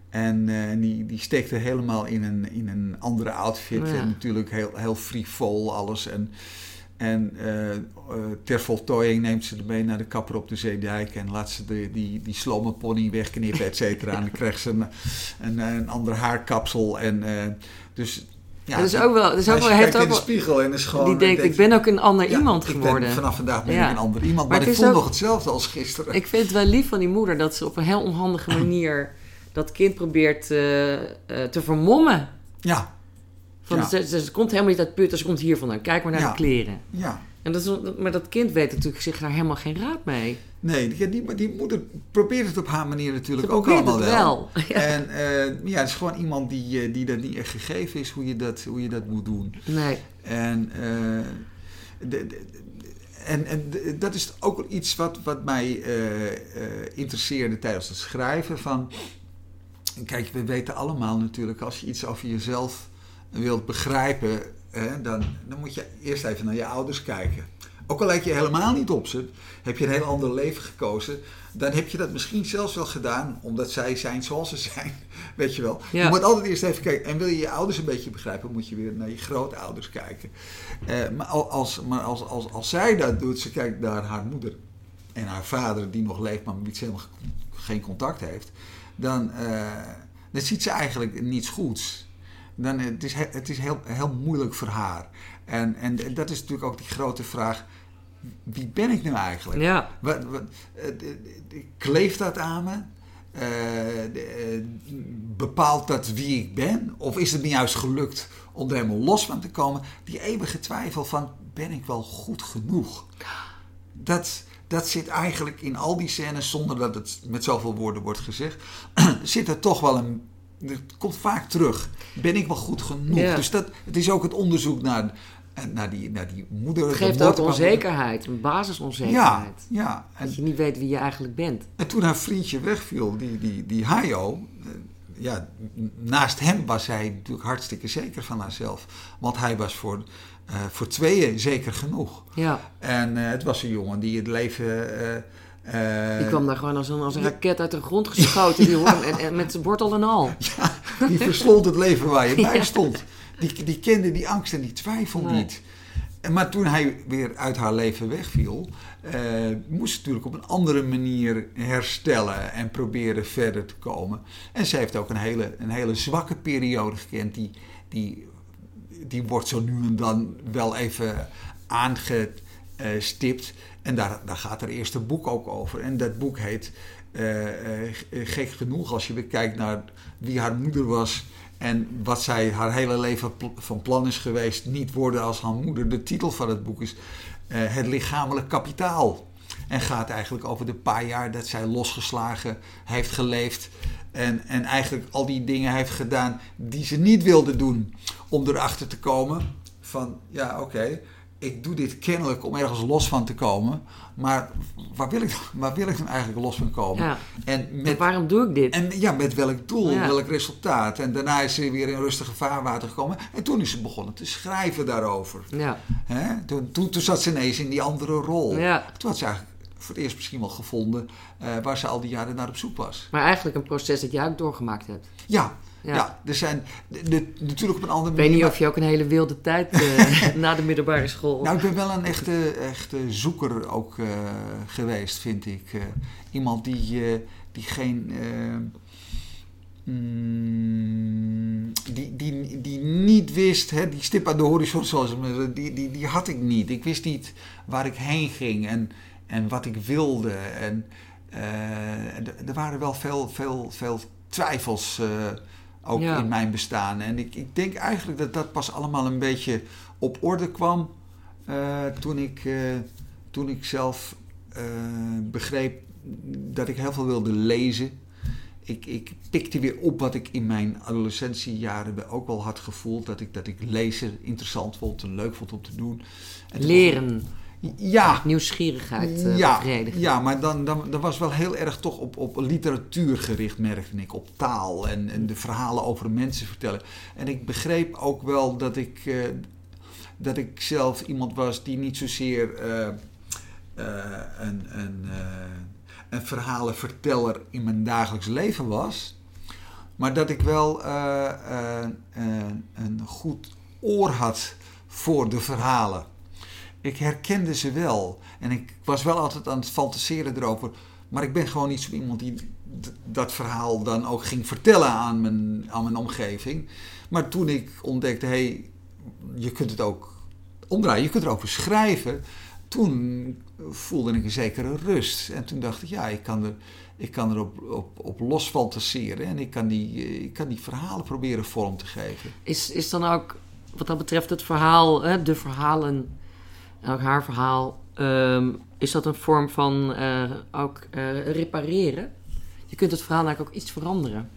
En eh, die, die steekt er helemaal in een, in een andere outfit. Ja. En natuurlijk heel, heel frivol alles. En, En uh, uh, ter voltooiing neemt ze mee naar de kapper op de Zeedijk en laat ze de, die, die slome pony wegknippen, et cetera. en dan krijgt ze een, een, een ander haarkapsel. En, dus ja, dat is ook wel. Dat is ook wel heeft ook in de spiegel en is gewoon. Die denkt, ik ben ook een ander ja, iemand geworden. Ben, vanaf vandaag ben ik een ander iemand. Maar, maar ik voel nog hetzelfde als gisteren. Ik vind het wel lief van die moeder dat ze op een heel onhandige manier dat kind probeert te vermommen. Ja. Van, ze, ze, komt helemaal niet uit put, ze komt hier vandaan. Kijk maar naar de kleren. Ja. En dat is, maar dat kind weet natuurlijk zich daar helemaal geen raad mee. Nee, die, die, die moeder probeert het op haar manier natuurlijk ook allemaal het wel. Ja. En uh, ja, het is gewoon iemand die, uh, die dat niet echt gegeven is hoe je dat, hoe je dat moet doen. Nee. En, uh, de, de, en, en dat is ook iets wat, wat mij interesseerde tijdens het schrijven. Van, kijk, we weten allemaal natuurlijk, als je iets over jezelf wilt begrijpen, dan, dan moet je eerst even naar je ouders kijken. Ook al lijkt je helemaal niet op ze, heb je een heel ander leven gekozen, dan heb je dat misschien zelfs wel gedaan omdat zij zijn zoals ze zijn. Weet je wel. Je moet altijd eerst even kijken. En wil je je ouders een beetje begrijpen, moet je weer naar je grootouders kijken. Uh, maar als, maar als, als, als zij dat doet, ze kijkt naar haar moeder en haar vader, die nog leeft, maar met wie ze helemaal geen contact heeft, dan, uh, dan ziet ze eigenlijk niets goeds dan het is het is heel, heel moeilijk voor haar. En, en dat is natuurlijk ook die grote vraag: wie ben ik nu eigenlijk? Ja. Wat, wat, kleeft dat aan me? Uh, bepaalt dat wie ik ben? Of is het niet juist gelukt om er helemaal los van te komen? Die eeuwige twijfel van: ben ik wel goed genoeg? Dat, dat zit eigenlijk in al die scènes, zonder dat het met zoveel woorden wordt gezegd, zit er toch wel een het komt vaak terug. Ben ik wel goed genoeg? Dus dat, het is ook het onderzoek naar, naar, die, naar die moeder. Het geeft ook onzekerheid, een basisonzekerheid. Ja, ja. En, dat je niet weet wie je eigenlijk bent. En toen haar vriendje wegviel, die, die, die Hayo, eh, ja, naast hem was hij natuurlijk hartstikke zeker van haarzelf. Want hij was voor, uh, voor tweeën zeker genoeg. Ja. En uh, het was een jongen die het leven... Uh, die kwam daar gewoon als een, als een raket uit de grond geschoten. Die en, en, met zijn wortel en al. Ja, die verslond het leven waar je bij stond. Die, die kende die angst en die twijfel nee. niet. Maar toen hij weer uit haar leven wegviel, uh, moest ze natuurlijk op een andere manier herstellen en proberen verder te komen. En ze heeft ook een hele, een hele zwakke periode gekend. Die, die, die wordt zo nu en dan wel even aangestipt. En daar, daar gaat haar eerste boek ook over. En dat boek heet uh, uh, Gek genoeg als je weer kijkt naar wie haar moeder was. En wat zij haar hele leven van plan is geweest, niet worden als haar moeder. De titel van het boek is uh, Het lichamelijk kapitaal. En gaat eigenlijk over de paar jaar dat zij losgeslagen heeft geleefd. En, en eigenlijk al die dingen heeft gedaan die ze niet wilde doen. Om erachter te komen van, ja oké, ik doe dit kennelijk om ergens los van te komen. Maar waar wil ik, waar wil ik dan eigenlijk los van komen? Ja. En, met, waarom doe ik dit? En ja, met welk doel, ja. welk resultaat? En daarna is ze weer in rustige vaarwater gekomen. En toen is ze begonnen te schrijven daarover. Ja. Hè? Toen, toen, toen zat ze ineens in die andere rol. Ja. Toen had ze eigenlijk voor het eerst misschien wel gevonden uh, waar ze al die jaren naar op zoek was. Maar eigenlijk een proces dat jij ook doorgemaakt hebt. Ja, ja. ja, er zijn de, de, natuurlijk op een andere manier. Ik weet niet of je ook een hele wilde tijd uh, na de middelbare school. Nou, ik ben wel een echte, echte zoeker ook uh, geweest, vind ik. Uh, iemand die, die geen. Mm, die, die, die niet wist, hè, die stip aan de horizon, zoals die, die, die had ik niet. Ik wist niet waar ik heen ging en, en wat ik wilde. En er waren wel veel, veel, veel twijfels ook ja. in mijn bestaan. En ik, ik denk eigenlijk dat dat pas allemaal een beetje op orde kwam uh, toen, ik, uh, toen ik zelf uh, begreep dat ik heel veel wilde lezen. Ik, ik pikte weer op wat ik in mijn adolescentiejaren ook wel had gevoeld. Dat ik, dat ik lezen interessant vond en leuk vond om te doen. En Leren. Ja. Nieuwsgierigheid uh, ja, bevredigen. Ja, maar dan, dan, dan was wel heel erg toch op, op literatuur gericht, merkte ik. Op taal en, en de verhalen over mensen vertellen. En ik begreep ook wel dat ik, uh, dat ik zelf iemand was die niet zozeer uh, een, een, een verhalenverteller in mijn dagelijks leven was. Maar dat ik wel een goed oor had voor de verhalen. Ik herkende ze wel. En ik was wel altijd aan het fantaseren erover. Maar ik ben gewoon niet zo iemand die dat verhaal dan ook ging vertellen aan mijn, aan mijn omgeving. Maar toen ik ontdekte, hé, hey, je kunt het ook omdraaien, je kunt erover schrijven. Toen voelde ik een zekere rust. En toen dacht ik, ja, ik kan er, ik kan er op, op, op los fantaseren. En ik kan, die, eh, ik kan die verhalen proberen vorm te geven. Is, is dan ook, wat dat betreft, het verhaal, hè, de verhalen, en ook haar verhaal, ehm, is dat een vorm van eh, ook eh, repareren? Je kunt het verhaal eigenlijk ook iets veranderen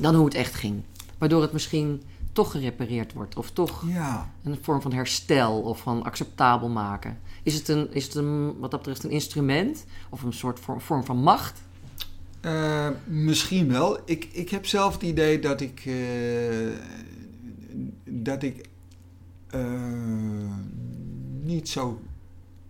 dan hoe het echt ging. Waardoor het misschien toch gerepareerd wordt, of toch Ja, een vorm van herstel of van acceptabel maken. Is het, een, is het een, wat dat betreft een instrument of een soort vorm, vorm van macht? Eh, misschien wel. Ik, ik heb zelf het idee dat ik. dat ik. Niet zo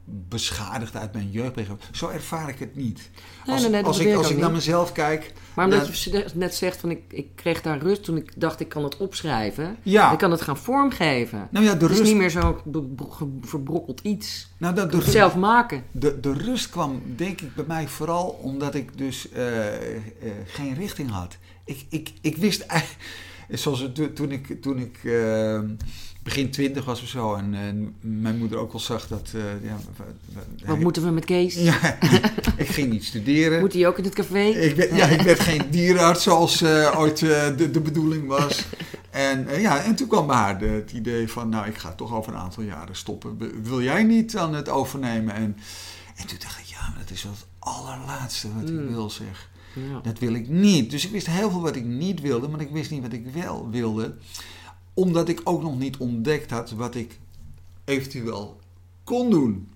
beschadigd uit mijn jeugd ben. Zo ervaar ik het niet. Nee, Als, nee, nee, dat als ik, als ik naar mezelf kijk. Maar omdat je net zegt van ik, ik kreeg daar rust toen ik dacht ik kan het opschrijven. Ja, Ik kan het gaan vormgeven. nou ja, de Het is rust. niet meer ge- verbrokkeld iets. nou, dat, de, het zelf maken. de, de rust kwam, denk ik, bij mij vooral omdat ik dus eh, eh, geen richting had. Ik, ik, ik wist eigenlijk. Zoals toen ik, toen ik eh, begin twintig was of zo. En, en mijn moeder ook al zag dat. eh, ja, we- we- Wat moeten we met Kees? Ja, ik ging niet studeren. Moet hij ook in het café? Ik werd, ja, ik werd geen dierenarts zoals eh, ooit eh, de, de bedoeling was. En, eh, ja, en toen kwam bij haar de- het idee van, nou, ik ga toch over een aantal jaren stoppen. Wil- Wil jij niet aan het overnemen? En, en toen dacht ik, ja, maar dat is wel het allerlaatste wat ik Mm. wil, zeg. Ja. Dat wil ik niet. Dus ik wist heel veel wat ik niet wilde, maar ik wist niet wat ik wel wilde. Omdat ik ook nog niet ontdekt had wat ik eventueel kon doen.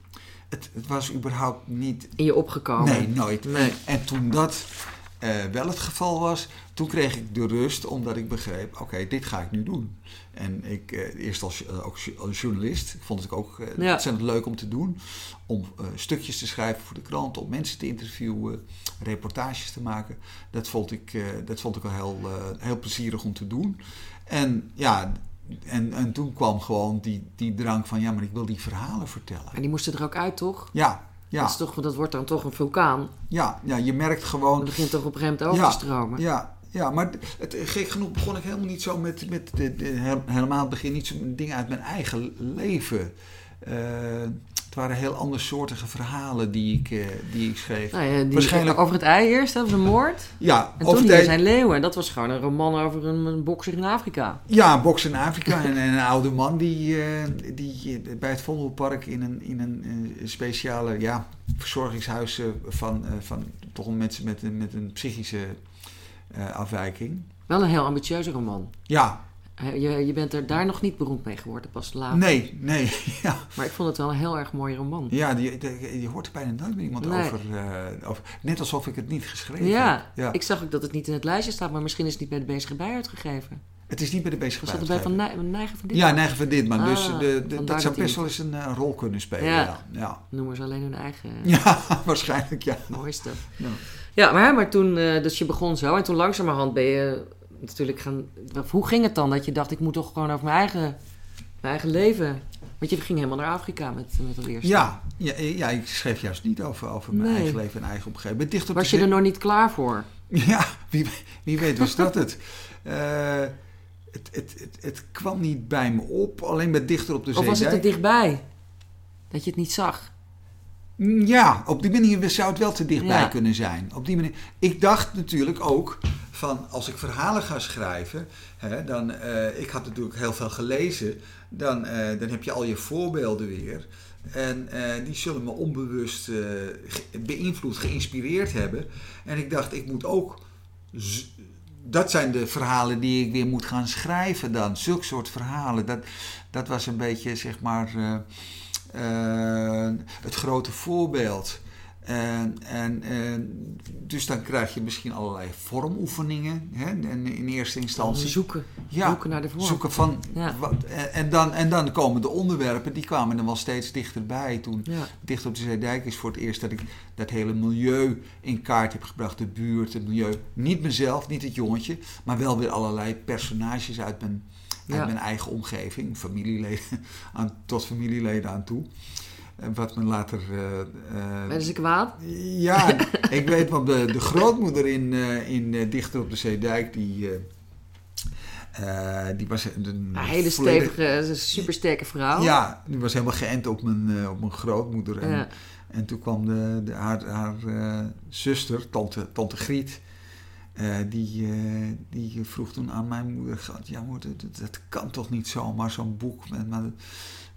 Het, het was überhaupt niet In je opgekomen? Nee, nooit. Nee. En toen dat eh, wel het geval was, toen kreeg ik de rust omdat ik begreep, oké, dit ga ik nu doen. En ik, eh, eerst als, eh, ook als journalist, ik vond het ook Ja. ontzettend leuk om te doen. Om stukjes te schrijven voor de krant, om mensen te interviewen, reportages te maken. Dat vond ik, dat vond ik wel heel, heel plezierig om te doen. En ja, en, en toen kwam gewoon die, die drang van, ja, maar ik wil die verhalen vertellen. En die moesten er ook uit, toch? Ja, ja, Dat, is toch, dat wordt dan toch een vulkaan. ja, ja, je merkt gewoon Het begint toch op een gegeven moment over te stromen. Ja, ja maar het, gek genoeg begon ik helemaal niet zo met, met de, de- he- helemaal het begin niet zo met dingen uit mijn eigen leven. Eh, waren heel andersoortige verhalen die ik, eh, die ik schreef. Nou ja, die, Waarschijnlijk- Over het ei eerst, was een moord. Ja, En over toen de- zijn leeuwen. En dat was gewoon een roman over een, een bokser in Afrika. ja, Box in Afrika en, en een oude man die, eh, die eh, bij het Vondelpark in een, in een speciale ja, verzorgingshuis van, van toch een mensen met, een- met een psychische afwijking. Wel een heel ambitieuze roman. Ja, Je, je bent er daar nog niet beroemd mee geworden, pas later. nee, nee, ja. Maar ik vond het wel een heel erg mooie roman. Ja, je hoort er bijna nooit meer iemand Nee. over, over. Net alsof ik het niet geschreven Ja, heb. Ja. ik zag ook dat het niet in het lijstje staat, maar misschien is het niet bij de bezige bij uitgegeven. Het is niet bij de bezige Was dat erbij van Nijgen van dit? Ja, Neigen van Ditman. dus Ah, de, dat zou best wel eens een eh, rol kunnen spelen. Ja. Ja, ja. Noemen ze alleen hun eigen ja. waarschijnlijk ja. mooiste. Ja. Ja, maar, maar toen, eh, dus je begon zo en toen langzamerhand ben je natuurlijk gaan... Hoe ging het dan dat je dacht, ik moet toch gewoon over mijn eigen, mijn eigen leven... Want je ging helemaal naar Afrika met, met dat eerste. Ja, ja, ja, ik schreef juist niet over, over mijn Nee. eigen leven en eigen omgeving. Dicht op Was je er nog niet klaar voor? Ja, wie, wie weet was dat het. Eh, het, het, het. Het kwam niet bij me op, alleen met dichter op de zee. Of was het er dichtbij? Dat je het niet zag? Mm, Ja, op die manier zou het wel te dichtbij Ja. kunnen zijn. Op die manier. Ik dacht natuurlijk ook van als ik verhalen ga schrijven, hè, dan, eh, ik had natuurlijk heel veel gelezen, dan, eh, dan heb je al je voorbeelden weer. En eh, die zullen me onbewust beïnvloed, geïnspireerd hebben. En ik dacht, ik moet ook. Dat zijn de verhalen die ik weer moet gaan schrijven dan. Zulke soort verhalen. Dat, dat was een beetje, zeg maar. het grote voorbeeld. En, en, en, dus dan krijg je misschien allerlei vormoefeningen hè, en in eerste instantie. Zoeken. Ja, Zoeken naar de vorm. zoeken van. Ja. Wat, en, en dan, en dan komen de onderwerpen, die kwamen er wel steeds dichterbij. Toen Ja. Dicht op de Zeedijk is voor het eerst dat ik dat hele milieu in kaart heb gebracht. De buurt, het milieu. Niet mezelf, niet het jongetje, maar wel weer allerlei personages uit mijn, uit mijn eigen omgeving, familieleden, aan, tot familieleden aan toe. En wat me later. Uh, ben ze kwaad? Ja, ik weet want de, de grootmoeder in, in Dichter op de Zeedijk, die. die was een, hele stevige, supersterke vrouw. Ja, die was helemaal geënt op mijn, op mijn grootmoeder. En, ja. en toen kwam de, de haar, haar zuster, tante, tante Griet, uh, die, uh, die vroeg toen aan mijn moeder: Ja, moeder, dat, dat kan toch niet zomaar, zo'n boek. Met, met,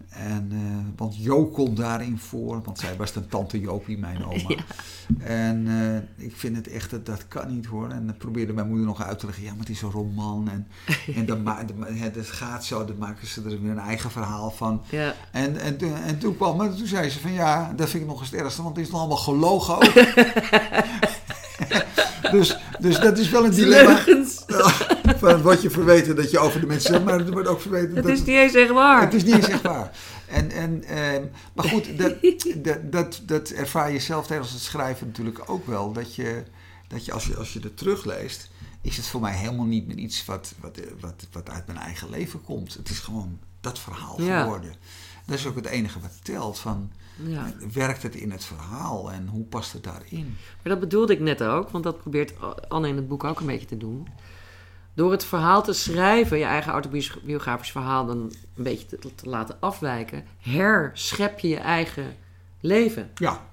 en, uh, want Jo komt daarin voor, want zij was de tante Jopie, mijn oma. Ja. En ik vind het echt, dat, dat kan niet hoor. En dan probeerde mijn moeder nog uit te leggen: Ja, maar het is een roman. En, en dan het gaat zo, dan maken ze er weer een eigen verhaal van. Ja. En, en, en toen kwam, toen zei ze: van Ja, dat vind ik nog eens het ergste, want het is nog allemaal gelogen ook. dus, dus dat is wel een dilemma. Van wat je verweten dat je over de mensen zegt, maar het wordt ook verweten het is niet eens echt waar. Het is niet eens echt waar. En, en, eh, maar goed, dat, dat, dat, dat ervaar je zelf tijdens het schrijven natuurlijk ook wel. Dat je, dat je, als, je als je er terugleest, is het voor mij helemaal niet meer iets wat, wat, wat, wat uit mijn eigen leven komt. Het is gewoon dat verhaal geworden. Dat is ook het enige wat telt. Van, ja. Werkt het in het verhaal en hoe past het daarin? Maar dat bedoelde ik net ook, want dat probeert Anne in het boek ook een beetje te doen. Door het verhaal te schrijven, je eigen autobiografisch verhaal dan een beetje te, te laten afwijken, herschep je je eigen leven. Ja.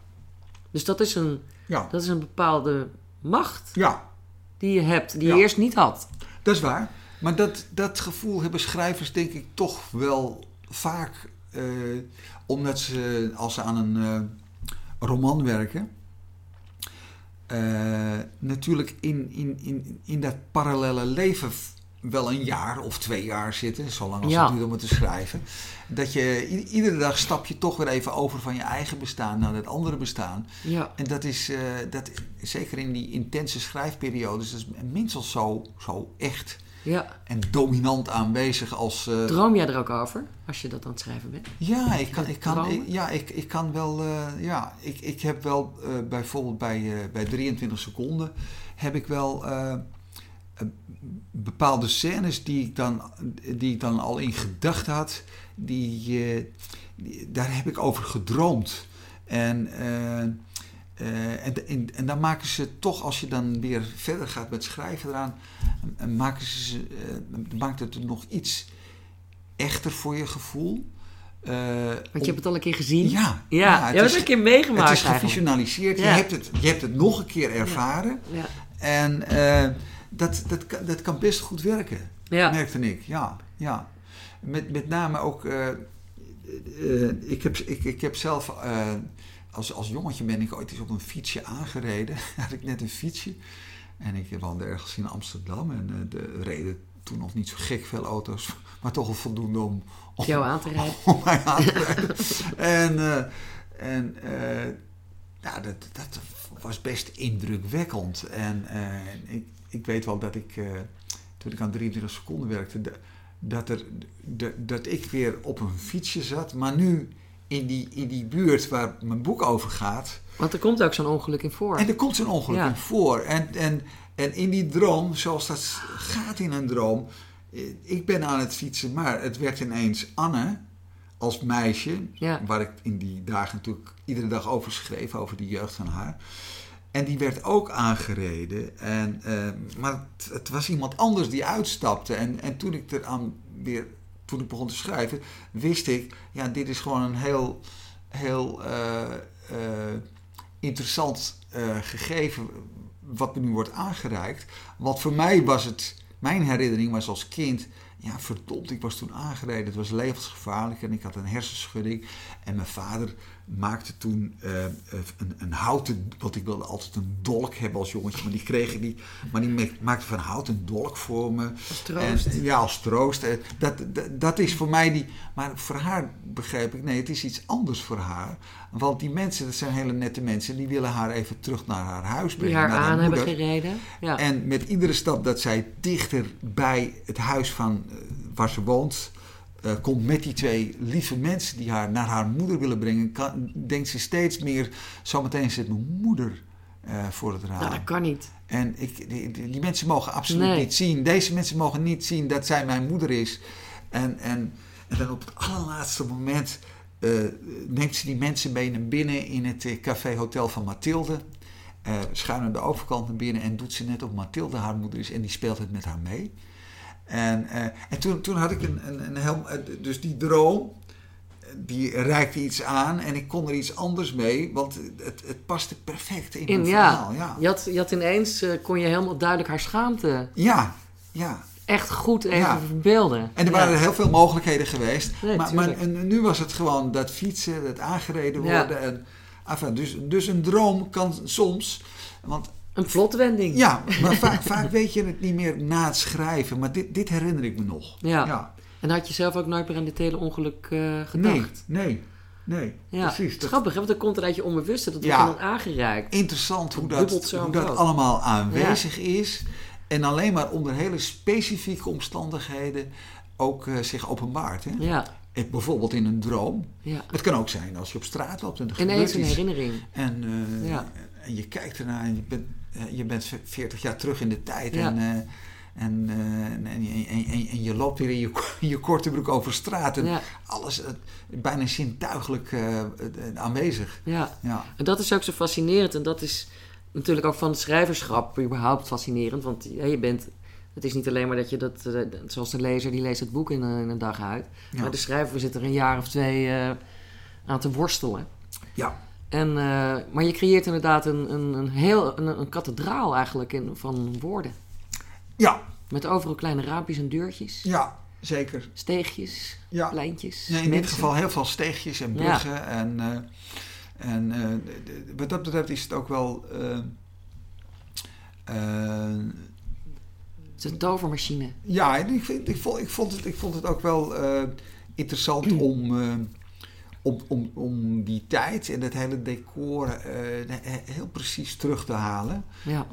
Dus dat is een, ja. dat is een bepaalde macht ja. die je hebt, die je eerst niet had. Dat is waar. Maar dat, dat gevoel hebben schrijvers denk ik toch wel vaak uh, omdat ze, als ze aan een uh, roman werken, uh, natuurlijk in, in, in, in dat parallele leven wel een jaar of twee jaar zitten, zolang als ja. het duurt om het te schrijven. Dat je iedere dag stap je toch weer even over van je eigen bestaan naar het andere bestaan. Ja. En dat is, dat, zeker in die intense schrijfperiodes, dat is minstens zo, zo echt ja. en dominant aanwezig als... Uh, Droom jij er ook over, als je dat aan het schrijven bent? Ja, ik kan, ik kan, ik, ja, ik, ik kan wel... Uh, ja, ik, ik heb wel uh, bijvoorbeeld bij, bij 23 seconden... heb ik wel bepaalde scènes die ik, dan, die ik dan al in gedachten had... Die, die, daar heb ik over gedroomd. En... Uh, en, en, en, dan maken ze toch, als je dan weer verder gaat met schrijven eraan, maken ze, uh, maakt het nog iets echter voor je gevoel. Uh, Want je hebt het al een keer gezien? Ja. Ja, ja je hebt het een keer meegemaakt Het is gevisionaliseerd. Je, hebt het, je hebt het nog een keer ervaren. Ja. En dat, dat, dat kan best goed werken, ja. merkte ik. Ja, ja. Met, met name ook... ik, heb, ik, ik heb zelf als, als jongetje ben ik ooit eens op een fietsje aangereden. had ik net een fietsje. En ik woonde ergens in Amsterdam. En uh, de reden toen nog niet zo gek veel auto's. Maar toch wel voldoende om... om Jou aan te rijden. Om, mij aan te rijden. en uh, en uh, ja, dat, dat was best indrukwekkend. En ik, ik weet wel dat ik... toen ik aan 23 seconden werkte... dat, er, dat ik weer op een fietsje zat. Maar nu in die, in die buurt waar mijn boek over gaat. Want er komt ook zo'n ongeluk in voor. En er komt zo'n ongeluk in voor. En, en, en in die droom, zoals dat gaat in een droom. Eh, ik ben aan het fietsen, maar het werd ineens Anne als meisje. Waar ik in die dagen natuurlijk iedere dag over schreef, over de jeugd van haar. En die werd ook aangereden. En, uh, maar het, het, was iemand anders die uitstapte. En, en toen ik er aan weer toen ik begon te schrijven, wist ik, ja, dit is gewoon een heel, heel uh, uh, interessant uh, gegeven wat me nu wordt aangereikt. Want voor mij was het, mijn herinnering was als kind, ja verdomd, ik was toen aangereden. Het was levensgevaarlijk en ik had een hersenschudding. En mijn vader maakte toen uh, een, een, houten, want ik wilde altijd een dolk hebben als jongetje, maar die kreeg ik niet. Maar die maakte van hout een dolk voor me. Als troost. En, ja, als troost. Dat, dat, dat, is voor mij die, maar voor haar begreep ik, nee, het is iets anders voor haar. Want die mensen, dat zijn hele nette mensen, die willen haar even terug naar haar huis brengen. Die haar aan hebben gereden. Ja. En met iedere stap dat zij dichter bij het huis van uh, waar ze woont, uh, komt met die twee lieve mensen die haar naar haar moeder willen brengen, kan, denkt ze steeds meer: zometeen zit mijn moeder uh, voor het raam. Nou, dat kan niet. En ik, die, die, mensen mogen absoluut niet zien. Deze mensen mogen niet zien dat zij mijn moeder is. En, en, en dan op het allerlaatste moment eh, neemt ze die mensen mee naar binnen in het eh, café hotel van Mathilde. Uh, schuin aan de overkant naar binnen en doet ze net op Mathilde haar moeder is en die speelt het met haar mee. En, uh, en toen, toen had ik een, een, een heel, dus die droom, die reikte iets aan en ik kon er iets anders mee, want het, het paste perfect in, in mijn ja. verhaal. Ja. Je, had, je had ineens, uh, kon je helemaal duidelijk haar schaamte ja, ja. echt goed even ja. verbeelden. En er waren heel veel mogelijkheden geweest. Nee, maar, maar en nu was het gewoon dat fietsen, dat aangereden worden. En, enfin, dus, dus een droom kan soms... Want een plotwending. Ja, maar vaak, vaak weet je het niet meer na het schrijven. Maar dit, dit herinner ik me nog. Ja. ja. En had je zelf ook nooit meer aan dit hele ongeluk uh, gedacht? Nee, nee. Nee, ja, precies. Is grappig, hè? want dan komt het uit je onbewuste. Dat wordt ja, dan aangereikt. Interessant hoe dat, hoe dat allemaal aanwezig is. En alleen maar onder hele specifieke omstandigheden ook uh, zich openbaart. Hè? Ja. Bijvoorbeeld in een droom. Ja. Het kan ook zijn als je op straat loopt en er Ineens een iets. herinnering. En, uh, ja. en je kijkt ernaar en je bent, je bent 40 jaar terug in de tijd. Ja. En, uh, en, uh, en, en, en, en, je loopt weer in je, je korte broek over straat. En ja. alles bijna zintuigelijk aanwezig. Ja. ja, en dat is ook zo fascinerend. En dat is natuurlijk ook van het schrijverschap überhaupt fascinerend. Want ja, je bent... Het is niet alleen maar dat je dat... zoals de lezer, die leest het boek in, in een dag uit. Ja. Maar de schrijver zit er een jaar of twee uh, aan te worstelen. Ja. En, uh, maar je creëert inderdaad een, een, een heel... Een, een kathedraal eigenlijk in, van woorden. Ja. Met overal kleine raampjes en deurtjes. Ja, zeker. Steegjes, ja. pleintjes. Nee, in mensen. dit geval heel veel steegjes en bruggen. Ja. En, uh, en uh, wat dat betreft is het ook wel... Het is een tovermachine. Ja, ik, vind, ik, vond, ik, vond het, ik vond het ook wel interessant om om, om, om die tijd en het hele decor uh, heel precies terug te halen. Ja.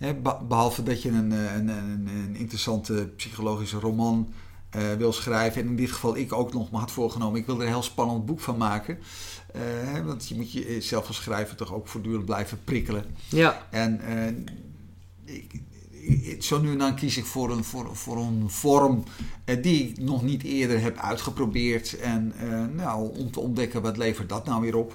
Uh, behalve dat je een, een, een, een interessante psychologische roman uh, wil schrijven. En in dit geval ik ook nog me had voorgenomen. Ik wil er een heel spannend boek van maken. want je moet jezelf als schrijver toch ook voortdurend blijven prikkelen. Ja. En ik, zo nu en dan kies ik voor een, voor, voor een vorm uh, die ik nog niet eerder heb uitgeprobeerd. En uh, nou, om te ontdekken wat levert dat nou weer op.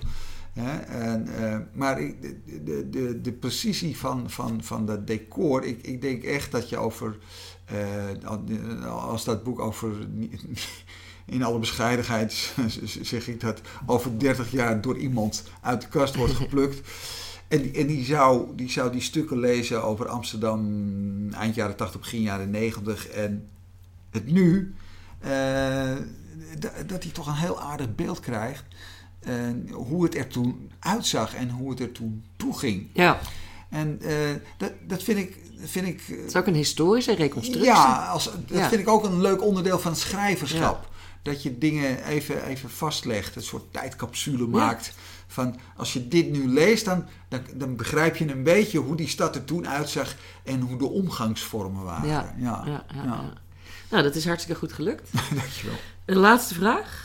En, uh, maar ik, de, de, de precisie van, van, van dat decor, ik, ik denk echt dat je over, als dat boek over, in alle bescheidenheid zeg ik dat, over 30 jaar door iemand uit de kast wordt geplukt. En, die, en die, zou, die zou die stukken lezen over Amsterdam eind jaren 80, begin jaren 90 en het nu. Uh, dat hij toch een heel aardig beeld krijgt. Uh, hoe het er toen uitzag en hoe het er toen toe ging. Ja. En uh, dat, dat vind ik. Vind ik het is ook een historische reconstructie. Ja, als, dat ja. vind ik ook een leuk onderdeel van het schrijverschap. Ja. Dat je dingen even, even vastlegt, een soort tijdcapsule maakt. Van als je dit nu leest, dan, dan, dan, begrijp je een beetje hoe die stad er toen uitzag en hoe de omgangsvormen waren. Ja, ja, ja, ja, ja. Nou, dat is hartstikke goed gelukt. Dankjewel. Een laatste vraag.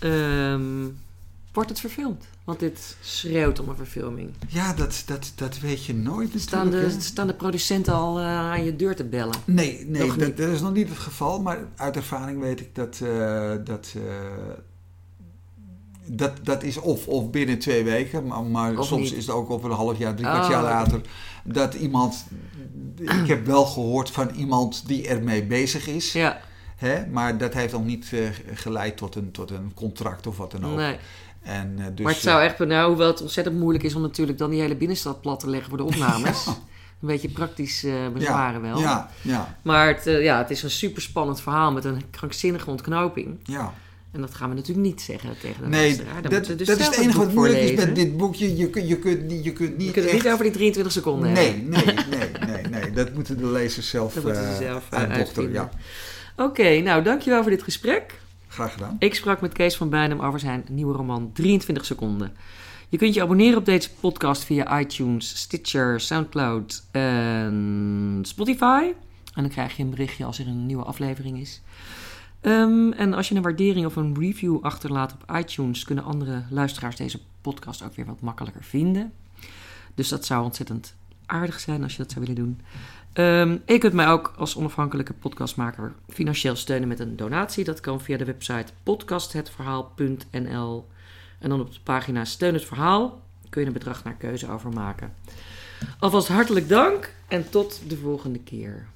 um, wordt het verfilmd? Want dit schreeuwt om een verfilming. Ja, dat, dat, dat weet je nooit. Staan de, staan de producenten al uh, aan je deur te bellen? Nee, nee dat, dat, is nog niet het geval. Maar uit ervaring weet ik dat. Uh, dat uh, dat, dat is of, of binnen twee weken, maar, maar soms niet. is het ook over een half jaar, drie kwart Oh, jaar later. Dat iemand, ik heb wel gehoord van iemand die ermee bezig is, Ja, hè, maar dat heeft nog niet eh, geleid tot een, tot een contract of wat dan ook. nee. En, eh, dus, maar het zou echt, nou, hoewel het ontzettend moeilijk is om natuurlijk dan die hele binnenstad plat te leggen voor de opnames. Een beetje praktisch eh, bezwaren wel. Ja, ja, Maar het, eh, ja, het is een super spannend verhaal met een krankzinnige ontknoping. ja. En dat gaan we natuurlijk niet zeggen tegen de Nee, luisteraar. Dat, we dat dus is het enige wat moeilijk is met dit boekje. Je, je, kunt, niet- je kunt niet Je kunt het echt... niet over die 23 seconden Nee, hebben. nee, nee, nee, nee. Dat moeten de lezers zelf, Dat moeten ze eh, zelf uitvinden. Ja, Oké, nou dankjewel voor dit gesprek. graag gedaan. Ik sprak met Kees van Bijnem over zijn nieuwe roman 23 seconden. Je kunt je abonneren op deze podcast via iTunes, Stitcher, Soundcloud en Spotify. En dan krijg je een berichtje als er een nieuwe aflevering is. Ehm, en als je een waardering of een review achterlaat op iTunes, kunnen andere luisteraars deze podcast ook weer wat makkelijker vinden. Dus dat zou ontzettend aardig zijn als je dat zou willen doen. Um, je kunt mij ook als onafhankelijke podcastmaker financieel steunen met een donatie. Dat kan via de website podcasthetverhaal.nl. En dan op de pagina Steun het Verhaal kun je een bedrag naar keuze overmaken. Alvast hartelijk dank en tot de volgende keer.